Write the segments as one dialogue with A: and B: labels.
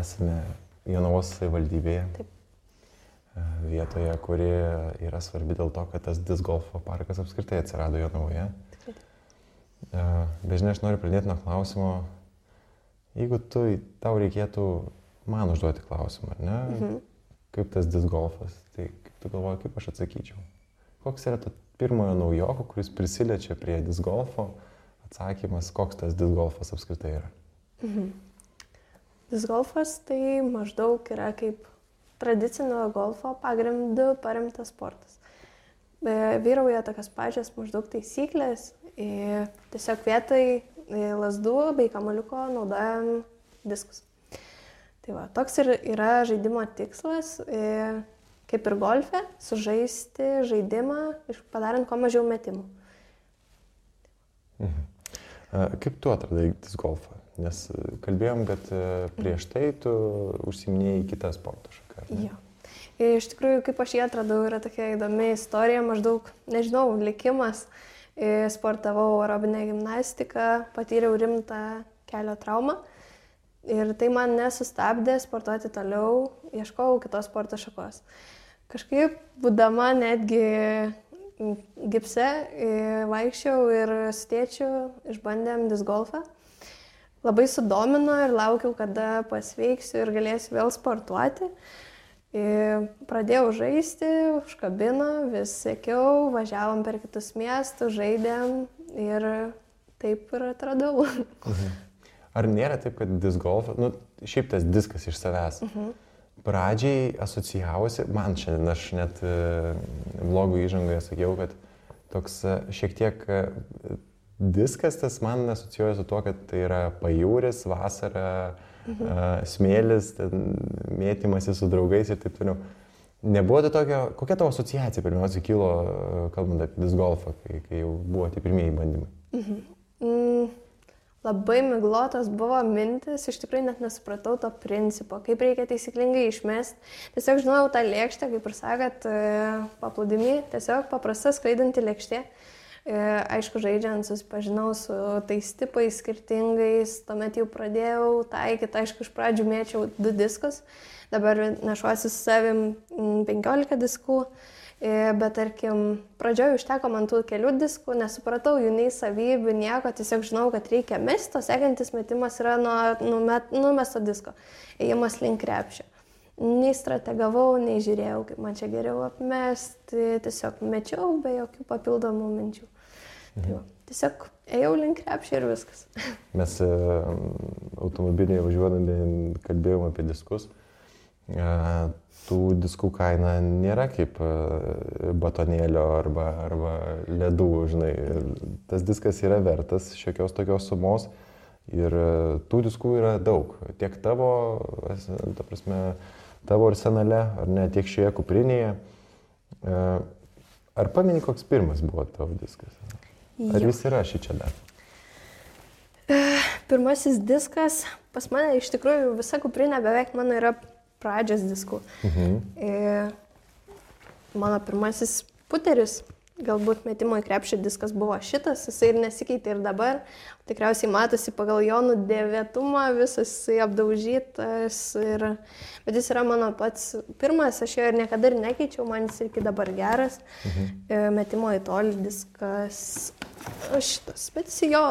A: esame Jonavos savivaldybėje.
B: Taip.
A: E, Vietoje, kuri yra svarbi dėl to, kad tas disc golfo parkas apskritai atsirado Jonavoje. E, Bet žinai, aš noriu pradėti nuo klausimo, jeigu tu, tau reikėtų man užduoti klausimą, ne?
B: Mhm.
A: Kaip tas disc golfas, tai kaip tu galvoji, kaip aš atsakyčiau? Koks yra to pirmojo naujoko, kuris prisiliečia prie disc golfo? Atsakymas, koks tas disc golfas apskritai yra?
B: Mhm. Disc golfas tai maždaug yra kaip tradicinio golfo pagrindu paremtas sportas. Vyrauja tokios pačios maždaug taisyklės. Tiesiog vietoj e, lasdų bei kamaliuko naudojam diskus. Tai va, toks ir yra žaidimo tikslas, kaip ir golfe, sužaisti žaidimą, padarant kuo mažiau metimų.
A: Mhm. Kaip tu atradai disc golfą? Nes e, kalbėjom, kad e, prieš tai tu užsiminėjai kitą sporto šaką.
B: Jo. Ir iš tikrųjų, kaip aš jį atradau, yra tokia įdomi istorija, maždaug, nežinau, likimas. Sportavau aerobinę gimnastiką, patyriau rimtą kelio traumą. Ir tai man nesustabdė sportuoti toliau, ieškojau kitos sporto šakos. Kažkaip, būdama netgi gipse, e, vaikščiau ir su tėčiu išbandėm disc golfą. Labai sudomino ir laukiau, kada pasveiksiu ir galėsiu vėl sportuoti. Ir pradėjau žaisti, užkabino, vis sekiau, važiavom per kitus miestus, žaidėm ir taip ir atradau.
A: Ar nėra taip, kad disc golfas, nu, šiaip tas diskas iš savęs,
B: Mhm.
A: pradžiai asocijavosi, man šiandien aš net e, vlogų įžangoje sakiau, kad toks e, šiek tiek e, diskas tas man asocijuoja su tuo, kad tai yra pajūris, vasara, mhm. smėlis, ten mėtymasi su draugais ir taip toliau. Nebuvo tai tokio, kokia tavo asociacija pirmiausia kilo, kalbant apie disc golfą, kai, kai jau buvo tie pirmieji bandymai?
B: Mm, labai miglotos buvo mintis, iš tikrųjų net nesupratau to principo, kaip reikia taisyklingai išmesti. Tiesiog žinojau tą lėkštę, kaip ir sakot, e, paplūdimi, tiesiog paprasta skraidinti lėkštė. E, Aišku, žaidžiant susipažinau su tais tipais skirtingais, tuomet jau pradėjau taikyti, aišku, iš pradžių mėčiau du diskus, dabar nešuosi su savim mm, 15 diskų. E, Bet tarkim, pradžioje užteko man tų kelių diskų, nesupratau jų nei savybių, nieko, tiesiog žinau, kad reikia mesti, o sekantis metimas yra nuo numesto disko, ėjimas link krepšio. Nei strategavau, nei žiūrėjau, kaip man čia geriau apmesti, tiesiog mečiau be jokių papildomų minčių. Tai va, tiesiog ėjau link krepšio ir viskas.
A: Mes e, automobilėje važiuodami kalbėjom apie diskus. E, Tų diskų kaina nėra kaip e, batonėlio arba, arba ledų, žinai. Tas diskas yra vertas šiokios tokios sumos ir tų diskų yra daug. Tiek tavo, ta prasme, tavo arsenale, ar ne, tiek šioje kuprinėje. E, Ar pameni, koks pirmas buvo tavo diskas? Ar
B: Jo.
A: jis yra šį čia dar?
B: Pirmasis diskas, pas mane iš tikrųjų visa kuprinė beveik mano yra pradžios diskų.
A: Mhm.
B: E, mano pirmasis puteris, galbūt metimo į krepšį diskas buvo šitas, jisai ir nesikeitė ir dabar. Tikriausiai matosi pagal jo nudėvėtumą, visas jisai apdaužytas. Ir... Bet jis yra mano pats pirmas, aš jo ir niekada ir nekeičiau, man jis iki dabar geras.
A: Mhm.
B: E, metimo į tolį diskas šitas, bet jis jo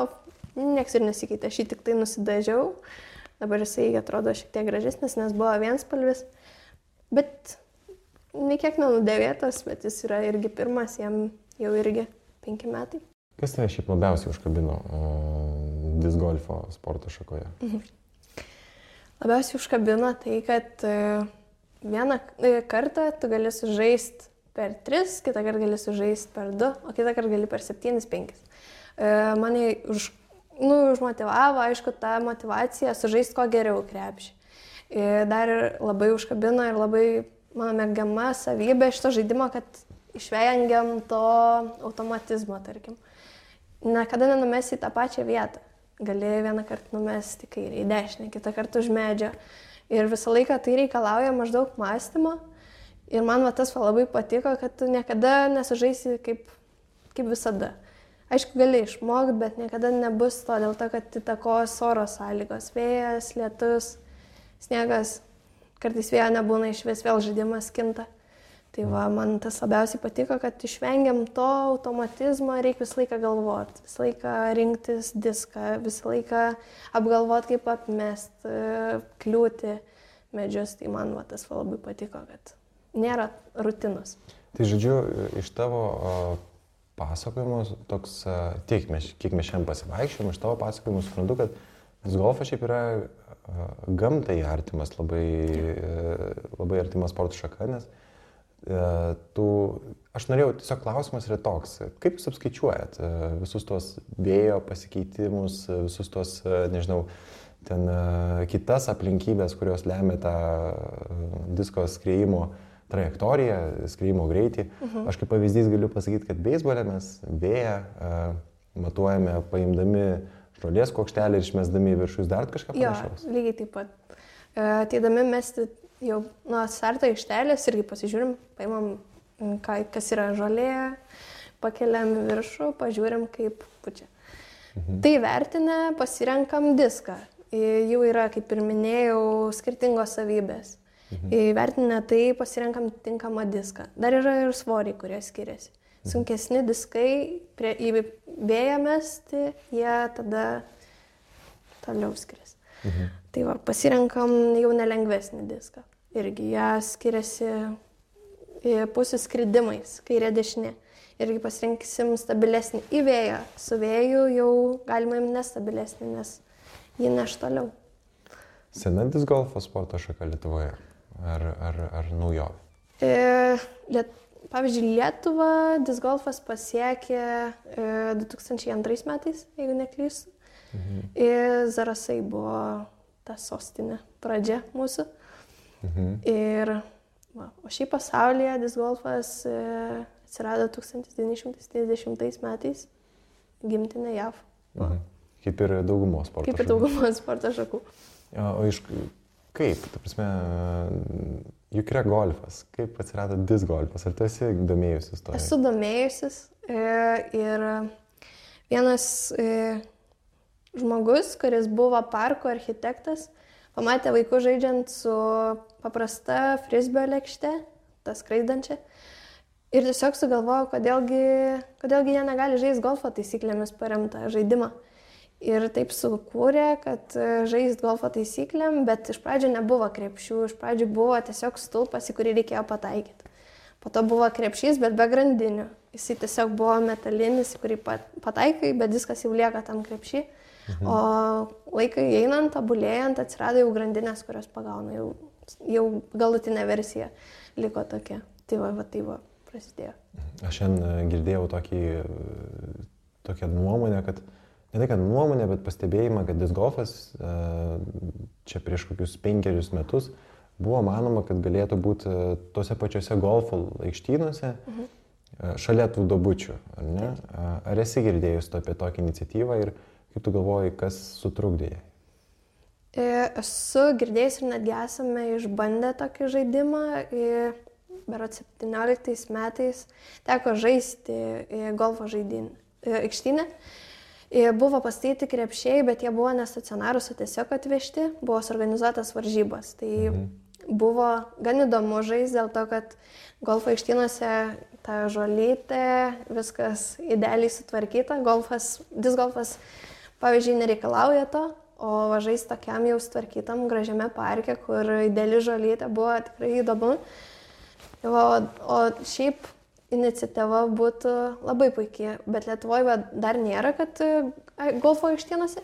B: nieks ir nesikeitė, aš jį tik tai nusidažiau. Dabar jisai atrodo šiek tiek gražesnis, nes buvo vienspalvis. Bet niekiek nenudėvėtas, bet jis yra irgi pirmas, jam jau irgi penki metai.
A: Kas tave šiaip labiausiai užkabino uh, disc golfo sporto šakoje?
B: Labiausiai užkabino tai, kad e, vieną e, kartą tu gali sužaisti per 3, kitą kartą gali sužaisti per 2, o kitą kartą gali per 7-5. Mane už, nu, užmotivavo, aišku, ta motivacija sužaisti kuo geriau krepšį. E, Dar ir labai užkabino ir labai mano mėgama savybė šito žaidimo, kad išvengiam to automatizmo, tarkim. Niekada nenumesi į tą pačią vietą. Gali vieną kartą numesti į kairę, į dešinę, kitą kartą už medžio. Ir visą laiką tai reikalauja maždaug mąstymo. Ir man va, tas va labai patiko, kad tu niekada nesužaisi kaip, kaip visada. Aišku, gali išmokti, bet niekada nebus to dėl to, kad įtakos oro sąlygos - vėjas, lietus, sniegas, kartais vėjo nebūna iš vis, vėl žaidimas kinta. Tai va, man tas labiausiai patiko, kad išvengiam to automatizmo, reikia visą laiką galvoti, visą laiką rinktis diską, visą laiką apgalvoti, kaip apmest, kliūti medžius. Tai man va, tas va, labai patiko, kad nėra rutinos.
A: Tai žodžiu, iš tavo pasakojimo, toks, tiek mes, kiek mes šiandien pasivaikščiom, iš tavo pasakojimo suprantu, kad disc golfas šiaip yra gamtai artimas, labai, labai artimas sporto šaka, nes tu, aš norėjau, tiesiog klausimas yra toks, kaip jūs apskaičiuojat visus tuos vėjo pasikeitimus, visus tuos, nežinau, ten kitas aplinkybės, kurios lemia tą disko skriejimo trajektoriją, skriejimo greitį. -huh. Aš kaip pavyzdys galiu pasakyti, kad beisbolė mes vėją matuojame paimdami žolės kokštelį ir išmesdami į viršus dar kažką panašaus.
B: Jo, lygiai taip pat. Ateidami mesti jau nuo starto aikštelės irgi pasižiūrim, paimam, kas yra žolė, pakeliam į viršų, pažiūrim, kaip pučia. Mhm. Tai vertinę pasirenkam diską. Jau yra, kaip ir minėjau, skirtingos savybės. Mhm. Įvertinę tai pasirenkam tinkamą diską. Dar yra ir svoriai, kurie skiriasi. Mhm. Sunkesni diskai prie, į vėją mesti, jie tada toliau skiriasi. Mhm. Tai va, pasirenkam jau nelengvesnį diską. Irgi jie skiriasi pusių skridimais, kairė dešinė. Irgi pasirinksim stabilesnį į vėją. Su vėju jau galima imti nestabilesnį, nes jį neš toliau.
A: Senantis golfo sporto šaka Lietuvoje ar, ar, ar naujovė?
B: E, liet, pavyzdžiui, Lietuva disgolfas pasiekė e, 2002 metais, jeigu neklystu. Mhm. Ir Zarasai buvo ta sostinė, pradžia mūsų. Mhm. Ir, va, o šiaip pasaulyje disgolfas e, atsirado 1930 metais gimtinė JAV.
A: Mhm. Kaip ir daugumos sporto.
B: Kaip ir daugumos sporto šakų.
A: O iš Kaip, ta prasme, juk yra golfas, kaip atsirado disc golfas, ar tu esi domėjusis to?
B: Esu domėjusis e, ir vienas e, žmogus, kuris buvo parko architektas, pamatė vaikų žaidžiant su paprasta frisbio lėkšte, tas skraidančia. Ir tiesiog sugalvojo, kodėlgi, kodėlgi jie negali žaisti golfo taisyklėmis paremtą žaidimą. Ir taip sukūrė, kad e, žaist golfo taisyklėm, bet iš pradžių nebuvo krepšių, iš pradžių buvo tiesiog stulpas, į kurį reikėjo pataikyti. Po to buvo krepšys, bet be grandinių. Jisai tiesiog buvo metalinis, į kurį pataikai, bet viskas jau lieka tam krepšį. Mhm. O laikai einant, tobulėjant, atsirado jau grandinės, kurios pagauna, jau, jau galutinė versija liko tokia. Tai va, va tai va, prasidėjo.
A: Aš šiandien girdėjau tokį, tokią nuomonę, kad uh, ne tai, kad nuomonę, bet pastebėjimą, kad disc golfas e, čia prieš kokius penkerius metus buvo manoma, kad galėtų būti e, tose pačiose golfo aikštynuose mhm. E, šalia tų dobučių, ar ne? Ar esi girdėjus apie tokią iniciatyvą ir kaip tu galvoji, kas sutrukdė jai?
B: Esu girdėjęs ir netgi esame išbandę tokį žaidimą. Berot 17 metais teko žaisti golfo žaidinę aikštynę. Buvo pastatyti krepšiai, bet jie buvo nestacionarūs, o tiesiog atvežti, buvo suorganizuotas varžybos. Tai mhm. buvo gan įdomu žais dėl to, kad golfo aikštynuose ta žolytė, viskas idealiai sutvarkyta, golfas, disgolfas, pavyzdžiui, nereikalauja to, o važais tokiam jau sutvarkytam gražiame parke, kur ideali žolytė buvo tikrai įdomu. O, o šiaip iniciatyva būtų labai puikiai, bet Lietuvoje dar nėra, kad golfo aikštienose,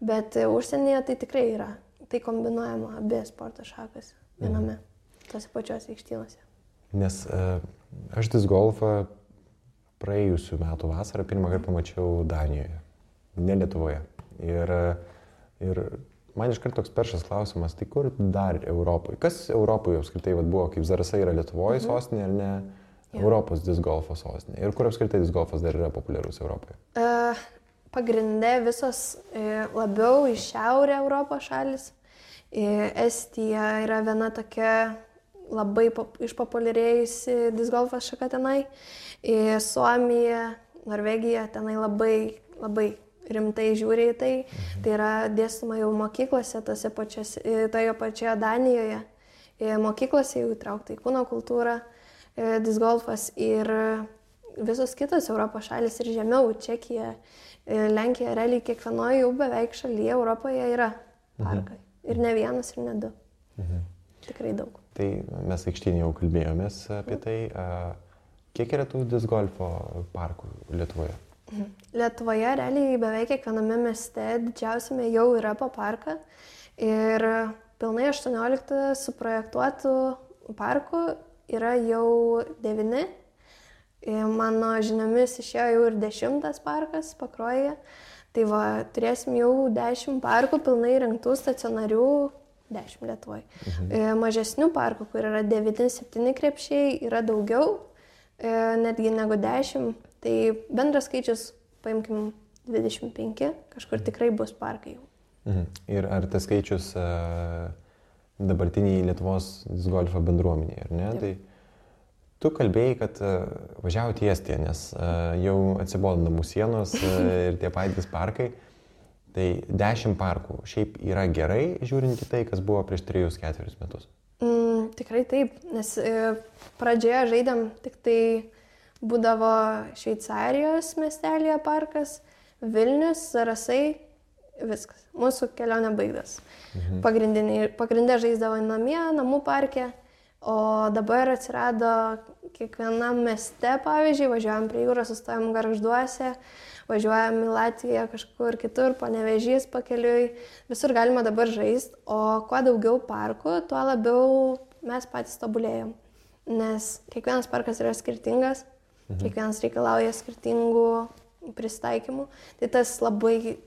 B: bet užsienyje tai tikrai yra. Tai kombinuojama abi sporto šakas viename, mhm. tose pačiose aikštienose.
A: Nes uh, aš dis golfą praėjusiu metu vasarą pirmą kartą pamačiau Danijoje, ne Lietuvoje. Ir, ir man iš karto toks peršas klausimas, tai kur dar Europoje? Kas Europoje apskritai vat, buvo, kaip Zarasai yra Lietuvoje mhm. sostinė ar ne? Ja. Europos disgolfo sostinė. Ir kur apskritai disgolfas dar yra populiarus Europoje?
B: Uh, Pagrindė visos uh, labiau į šiaurę Europos šalis. Uh, Estija yra viena tokia labai pop, išpopuliarėjusi disgolfas šaka tenai. Uh, Suomija, Norvegija tenai labai, labai rimtai žiūri į tai. Mhm. Tai yra dėstoma jau mokyklose, toje pačioje Danijoje. Mokyklose jau įtraukta į kūno kultūrą, disgolfas ir visos kitos Europos šalis ir žemiau, Čekija, Lenkija, realiai kiekvienoje jau beveik šalyje Europoje yra mhm. parkai. Mhm. Ir ne vienas, ir ne du. Mhm. Tikrai daug.
A: Tai mes aikštynį jau kalbėjomės apie tai. Kiek yra tų disgolfo parkų Lietuvoje?
B: Mhm. Lietuvoje realiai beveik kiekviename mieste didžiausiame jau yra po parką ir pilnai 18 suprojektuotų parkų yra jau 9. Mano žiniomis išėjo jau ir 10 parkas pakroje. Tai va, turėsim jau 10 parkų pilnai rinktų stacionarių, 10 Lietuvoje. Mhm. Mažesnių parkų, kur yra 9-7 krepšiai, yra daugiau, netgi negu 10 Tai bendras skaičius, paimkim, 25, kažkur tikrai bus parkai jau.
A: Mhm. Ir ar tas skaičius uh, dabartiniai Lietuvos golfo bendruomeniai, ar ne? Taip. Tai tu kalbėjai, kad uh, važiavo tiesti, nes uh, jau atsibodo namų sienos uh, ir tie patys parkai. Tai 10 parkų šiaip yra gerai, žiūrint į tai, kas buvo prieš 3-4 metus.
B: Mm, tikrai taip, nes e, pradžioje žaidėm tik tai būdavo Šveicarijos miestelėje parkas, Vilnius, Zarasai, viskas. Mūsų kelionė baigtas. Mhm. Pagrindė žaisdavo namie, namų parke, o dabar atsirado kiekvienam mieste, pavyzdžiui, važiuojam prie jūros, sustojam garžduose, važiuojam į Latviją kažkur kitur, panevežys pakeliui, visur galima dabar žaisti, o kuo daugiau parkų, tuo labiau mes patys tobulėjom. Nes kiekvienas parkas yra skirtingas, Mhm. Kiekvienas reikalauja skirtingų pristaikymų. Tai tas labai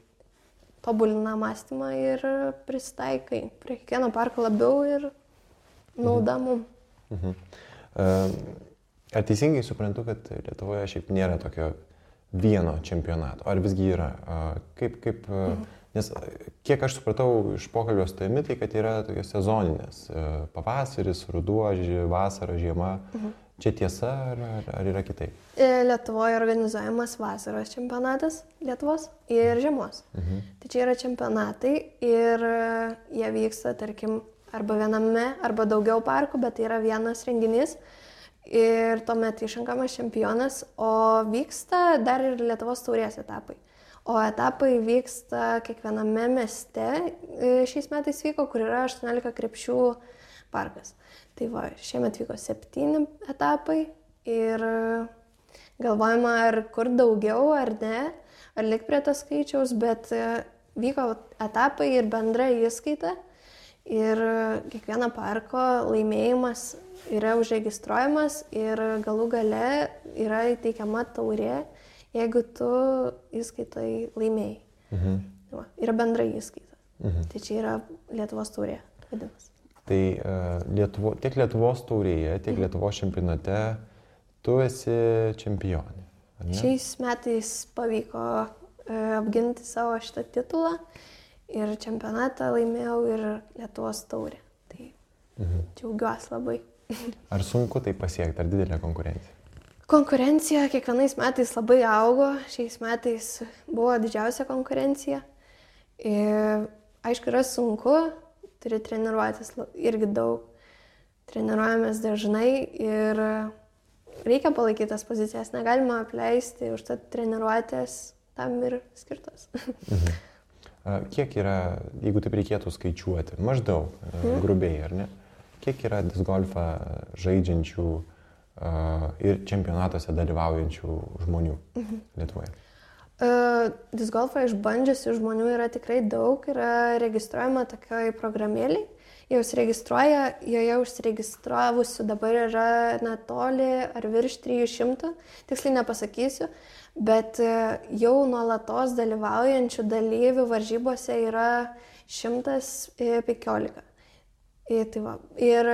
B: tobulina mąstymą ir pristaikai prie kiekvieno parko labiau ir nauda mhm. mum. Mhm.
A: Ar teisingai suprantu, kad Lietuvoje šiaip nėra tokio vieno čempionato? Ar visgi yra? Kaip, kaip, mhm. Nes kiek aš supratau iš pokalbio su tavimi, tai kad yra tokios sezoninės. Pavasaris, ruduo, vasara, žiema. Mhm. Čia tiesa ar, ar, ar yra kitaip?
B: E, Lietuvoje organizuojamas vasaros čempionatas Lietuvos ir žiemos. Mhm. Tai čia yra čempionatai ir jie vyksta, tarkim, arba viename, arba daugiau parkų, bet tai yra vienas renginys. Ir tuomet išrenkamas čempionas, o vyksta dar ir Lietuvos taurės etapai. O etapai vyksta kiekviename mieste. E, šiais metais vyko, kur yra 18 krepšių parkas. Tai va, šiemet vyko septyni etapai ir galvojama, ar kur daugiau ar ne, ar lik prie to skaičiaus, bet e, vyko etapai ir bendra įskaita. Ir kiekvieno parko laimėjimas yra užregistruojamas ir galų gale yra įteikiama taurė, jeigu tu įskaitai laimėjai. Mhm. Va, yra bendra įskaita. Mhm. Tai čia yra Lietuvos taurė vadinamas.
A: Tai uh, Lietuvo, tiek Lietuvos taurėje, tiek mhm. Lietuvos čempionate tu esi čempionė.
B: Šiais metais pavyko uh, apginti savo šitą titulą ir čempionatą laimėjau ir Lietuvos taurę. Tai mhm. džiaugiuosi labai.
A: Ar sunku tai pasiekti, ar didelė konkurencija?
B: Konkurencija kiekvienais metais labai augo, šiais metais buvo didžiausia konkurencija. Ir, aišku, yra sunku, turi treniruotis irgi daug. Treniruojamės dažnai ir reikia palaikyti tas pozicijas, negalima apleisti, užtat treniruotės tam ir skirtos. Mhm.
A: Kiek yra, jeigu taip reikėtų skaičiuoti, maždaug, mhm. grubiai, ar ne, kiek yra disgolfą žaidžiančių ir čempionatuose dalyvaujančių žmonių mhm. Lietuvoje?
B: Disgolfą išbandžiusių žmonių yra tikrai daug, yra registruojama tokioj programėliai. Jie užsiregistruoja, joje užsiregistravusių dabar yra netoli ar virš 300, tiksliai nepasakysiu, bet jau nuolatos dalyvaujančių dalyvių varžybose yra 115. Ir, tai va. ir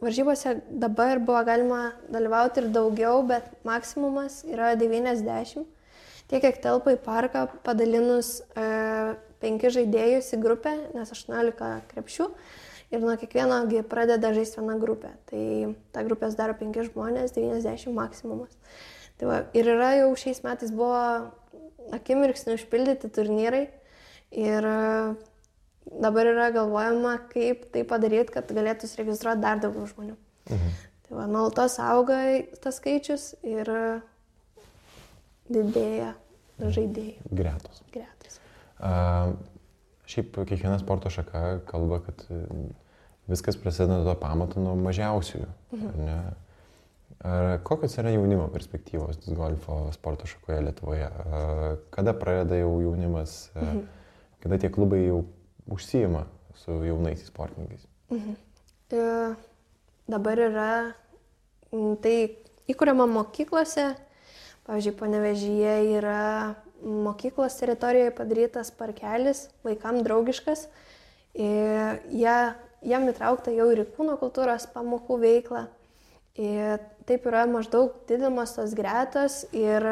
B: varžybose dabar buvo galima dalyvauti ir daugiau, bet maksimumas yra 90 tiek, kiek telpa į parką, padalinus e, penki žaidėjus į grupę, nes 18 krepšių. Ir nuo kiekvieno pradeda žaisti viena grupė. Tai ta grupė sudaro 5 žmonės, 90 maksimumas. Tai va, ir yra jau šiais metais buvo akimirksniu užpildyti turnyrai ir e, dabar yra galvojama, kaip tai padaryti, kad galėtų suregistruoti dar daugiau žmonių. Mhm. Tai va, nuolatos auga tas skaičius ir didėja žaidėjų.
A: Gretos.
B: Gretos.
A: Uh, šiaip kiekviena sporto šaka kalba, kad viskas prasideda nuo to pamato nuo mažiausiųjų. Mhm. Ar kokios yra jaunimo perspektyvos golfo sporto šakoje Lietuvoje? Kada pradeda jau jaunimas, mhm. kada tie klubai jau užsijima su jaunaisiais sportininkais? Mhm.
B: E, dabar yra tai įkuriama mokyklose, pavyzdžiui, panevežyje yra mokyklos teritorijoje padarytas parkelis, vaikam draugiškas. Ir jie, jam įtraukta jau ir kūno kultūros pamokų veikla. Ir taip yra maždaug didinamos tos gretos ir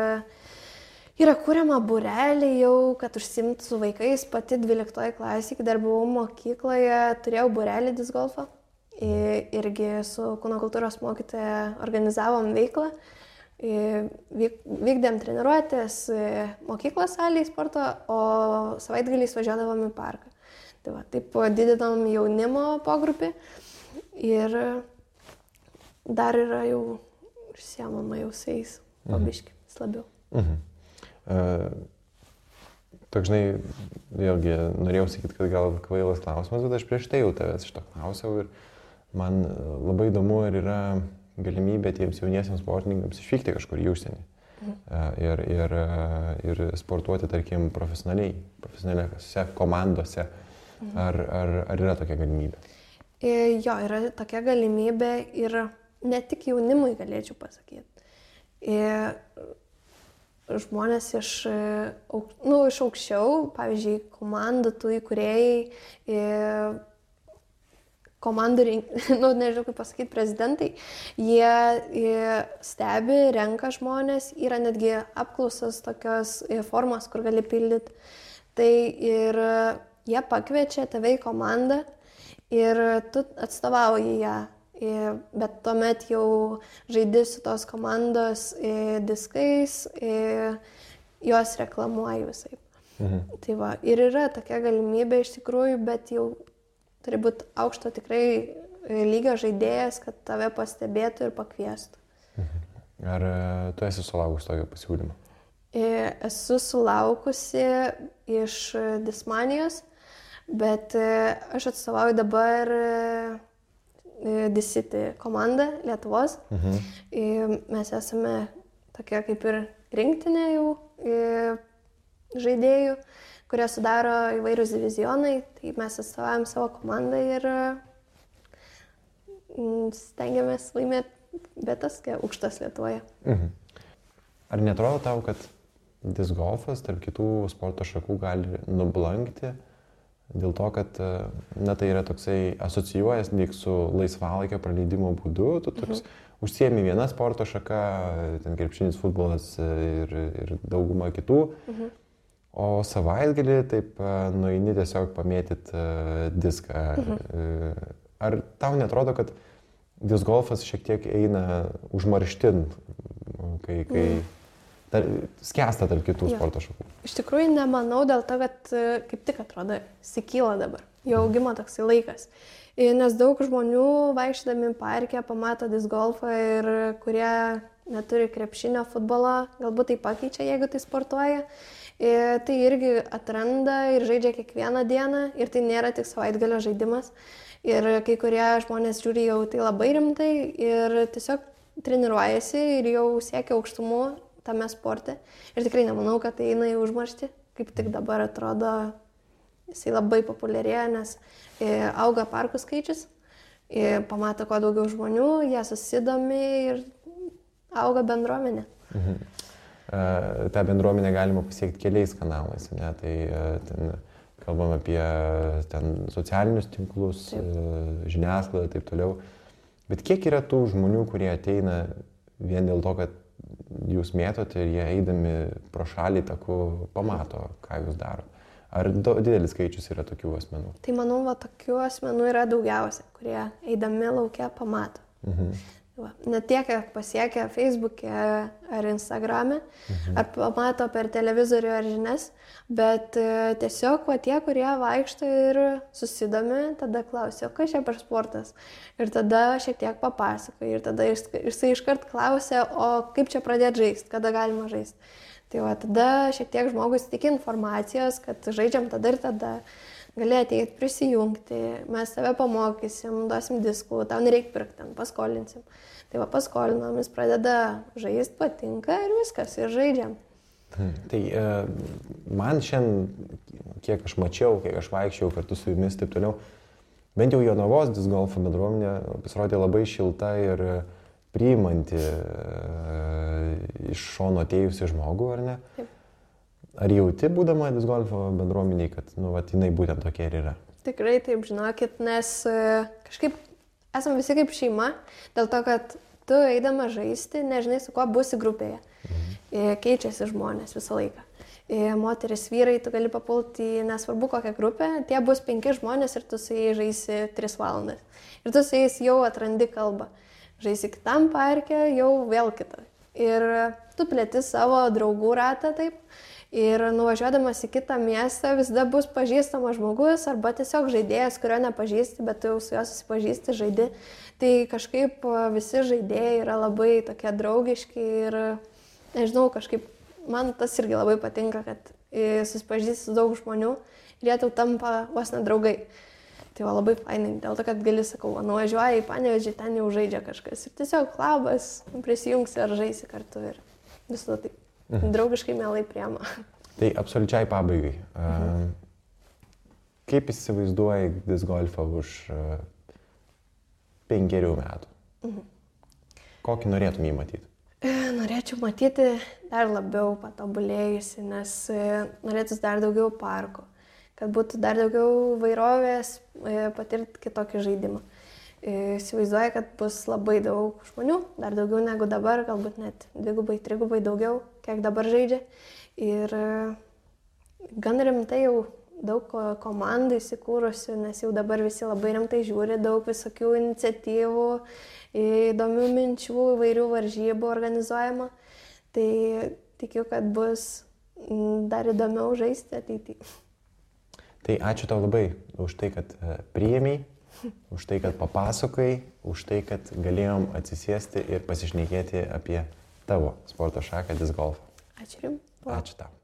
B: yra kuriama burelį jau, kad užsimtų su vaikais. Pati 12 klasė, kai dar buvau mokykloje, turėjau burelį disgolfą. Irgi su kūno kultūros mokytoja organizavom veiklą vykdėm treniruotės mokyklos salėje sporto, o savaitgaliais važiuodavom į parką. Tai va, taip didinom jaunimo pogrupį ir dar yra jau užsiemama jau seis, pabiški, mhm. labiau. Mhm.
A: Uh, Toksnai, vėlgi, norėjau sakyti, kad gal kvailas klausimas, bet aš prieš tai jau tavęs iš to klausiau ir man labai įdomu, ar yra galimybė tiems jauniesiams sportininkams išvykti kažkur į užsienį. Mhm. Ir, ir, ir sportuoti, tarkim, profesionaliai, profesionaliose komandose. Mhm. Ar, ar, ar yra tokia galimybė?
B: Jo, yra tokia galimybė ir ne tik jaunimui galėčiau pasakyti. Ir žmonės iš, nu, iš aukščiau, pavyzdžiui, komandų tų įkūrėjai, komandų, nu, nežinau kaip pasakyti, prezidentai, jie, jie stebi, renka žmonės, yra netgi apklausas tokios formos, kur gali pildyti. Tai ir jie pakviečia tave į komandą ir tu atstovauji ją. Bet tuomet jau žaidži su tos komandos diskais, juos reklamuoji visai. Mhm. Tai va, ir yra tokia galimybė iš tikrųjų, bet jau turi būti aukšto tikrai e, lygio žaidėjas, kad tave pastebėtų ir pakviestų.
A: Mhm. Ar e, tu esi sulaukus tokio pasiūlymo?
B: E, esu sulaukusi iš Dismanijos, bet aš atstovauju dabar Disiti komandą Lietuvos. Mhm. Mes esame tokia kaip ir rinktinė jau žaidėjų kurie sudaro įvairius divizionai, tai mes atstovaujam savo komandą ir mm, stengiamės laimėti vietas, aukštas Lietuvoje. Mhm.
A: Ar netrodo tau, kad disc golfas tarp kitų sporto šakų gali nublankti dėl to, kad na, tai yra toksai asocijuojas lyg su laisvalaikio praleidimo būdu, tu toks mhm. užsiemi vieną sporto šaką, ten krepšinis, futbolas ir, ir dauguma kitų. Mhm O savaitgalį taip e, nueini tiesiog pamėtyti uh, diską. Mhm. Ar tau netrodo, kad disc golfas šiek tiek eina užmarštin, kai, kai mhm. tar, skęsta tarp kitų jo. sporto šakų?
B: Iš tikrųjų nemanau dėl to, kad kaip tik atrodo, sikyla dabar, jo mhm. augimo toksai laikas. Nes daug žmonių vaikščiodami parke pamato disc golfą ir kurie neturi krepšinio futbolo, galbūt tai pakeičia, jeigu tai sportuoja. Ir tai irgi atranda ir žaidžia kiekvieną dieną ir tai nėra tik savaitgalio žaidimas. Ir kai kurie žmonės žiūri jau tai labai rimtai ir tiesiog treniruojasi ir jau siekia aukštumų tame sporte. Ir tikrai nemanau, kad tai eina į užmarštį, kaip tik dabar atrodo jisai labai populiarėja, nes e, auga parkų skaičius, e, pamato kuo daugiau žmonių, jie susidomi ir auga bendruomenė. Mhm
A: tą bendruomenę galima pasiekti keliais kanalais. Ne? Tai ten kalbam apie ten socialinius tinklus, taip. žiniasklaidą ir taip toliau. Bet kiek yra tų žmonių, kurie ateina vien dėl to, kad jūs mėtote ir jie eidami pro šalį taku pamato, ką jūs darote? Ar didelis skaičius yra tokių asmenų?
B: Tai manau, va, tokių asmenų yra daugiausia, kurie eidami laukia pamato. Mhm. Va, ne tiek, kiek pasiekia Facebook'e ar Instagram'e, mhm. ar pamato per televizorių ar žinias, bet e, tiesiog va, tie, kurie vaikšto ir susidomi, tada klausia, kas čia per sportas. Ir tada šiek tiek papasakoja, ir tada jisai iškart klausia, o kaip čia pradėti žaisti, kada galima žaisti. Tai va, tada šiek tiek žmogus tik informacijos, kad žaidžiam tada ir tada gali ateiti, prisijungti, mes tave pamokysim, duosim diskų, tau nereikia pirkti, paskolinsim. Tai va paskolinom, jis pradeda žaisti, patinka ir viskas, ir žaidžiam.
A: Hmm. Tai e, man šiandien, kiek aš mačiau, kiek aš vaikščiau kartu su jumis ir taip toliau, bent jau Jonavos disgolfo bendruomenė pasirodė labai šilta ir priimanti e, iš šono atėjusi žmogų, ar ne? Taip. Ar jauti, būdama disgolfo bendruomeniai, kad, nu, vat, jinai būtent tokia ir yra?
B: Tikrai taip, žinokit, nes e, kažkaip esame visi kaip šeima, dėl to, kad tu eidama žaisti, nežinai, su kuo būsi grupėje. Mhm. E, keičiasi žmonės visą laiką. Moteris, vyrai, tu gali papulti į nesvarbu kokią grupę, tie bus penki žmonės ir tu su jais žaisi tris valandas. Ir tu su jais jau atrandi kalbą. Žaisi kitam parke, jau vėl kitą. Ir tu plėti savo draugų ratą taip Ir nuvažiuodamas į kitą miestą visada bus pažįstamas žmogus arba tiesiog žaidėjas, kurio nepažįsti, bet tu jau su juo susipažįsti, žaidi. Tai kažkaip visi žaidėjai yra labai tokie draugiški ir, nežinau, kažkaip man tas irgi labai patinka, kad susipažįsti su daug žmonių ir jie tau tampa vos nedraugai. Tai va labai fainai, dėl to, kad gali, sakau, nuvažiuoji į panevežį, ten jau žaidžia kažkas. Ir tiesiog labas, prisijungsi ar žaisi kartu ir visada taip. Draugiškai mielai priema.
A: Tai absoliučiai pabaigai. Mhm. Kaip įsivaizduoji disc golfą už penkerių metų? Mhm. Kokį norėtum jį matyti?
B: E, norėčiau matyti dar labiau patobulėjusi, nes e, norėtųsi dar daugiau parkų, kad būtų dar daugiau vairovės, e, patirti kitokį žaidimą. Įsivaizduoju, kad bus labai daug žmonių, dar daugiau negu dabar, galbūt net dvigubai, trigubai daugiau, kiek dabar žaidžia. Ir gan rimtai jau daug komandų įsikūrusių, nes jau dabar visi labai rimtai žiūri, daug visokių iniciatyvų, įdomių minčių, įvairių varžybų organizuojama. Tai tikiu, kad bus dar įdomiau žaisti ateityje.
A: Tai ačiū tau labai už tai, kad e, priėmiai už tai, kad papasakai, už tai, kad galėjom atsisėsti ir pasišnekėti apie tavo sporto šaką disc golfą.
B: Ačiū Jums.
A: Ačiū tau.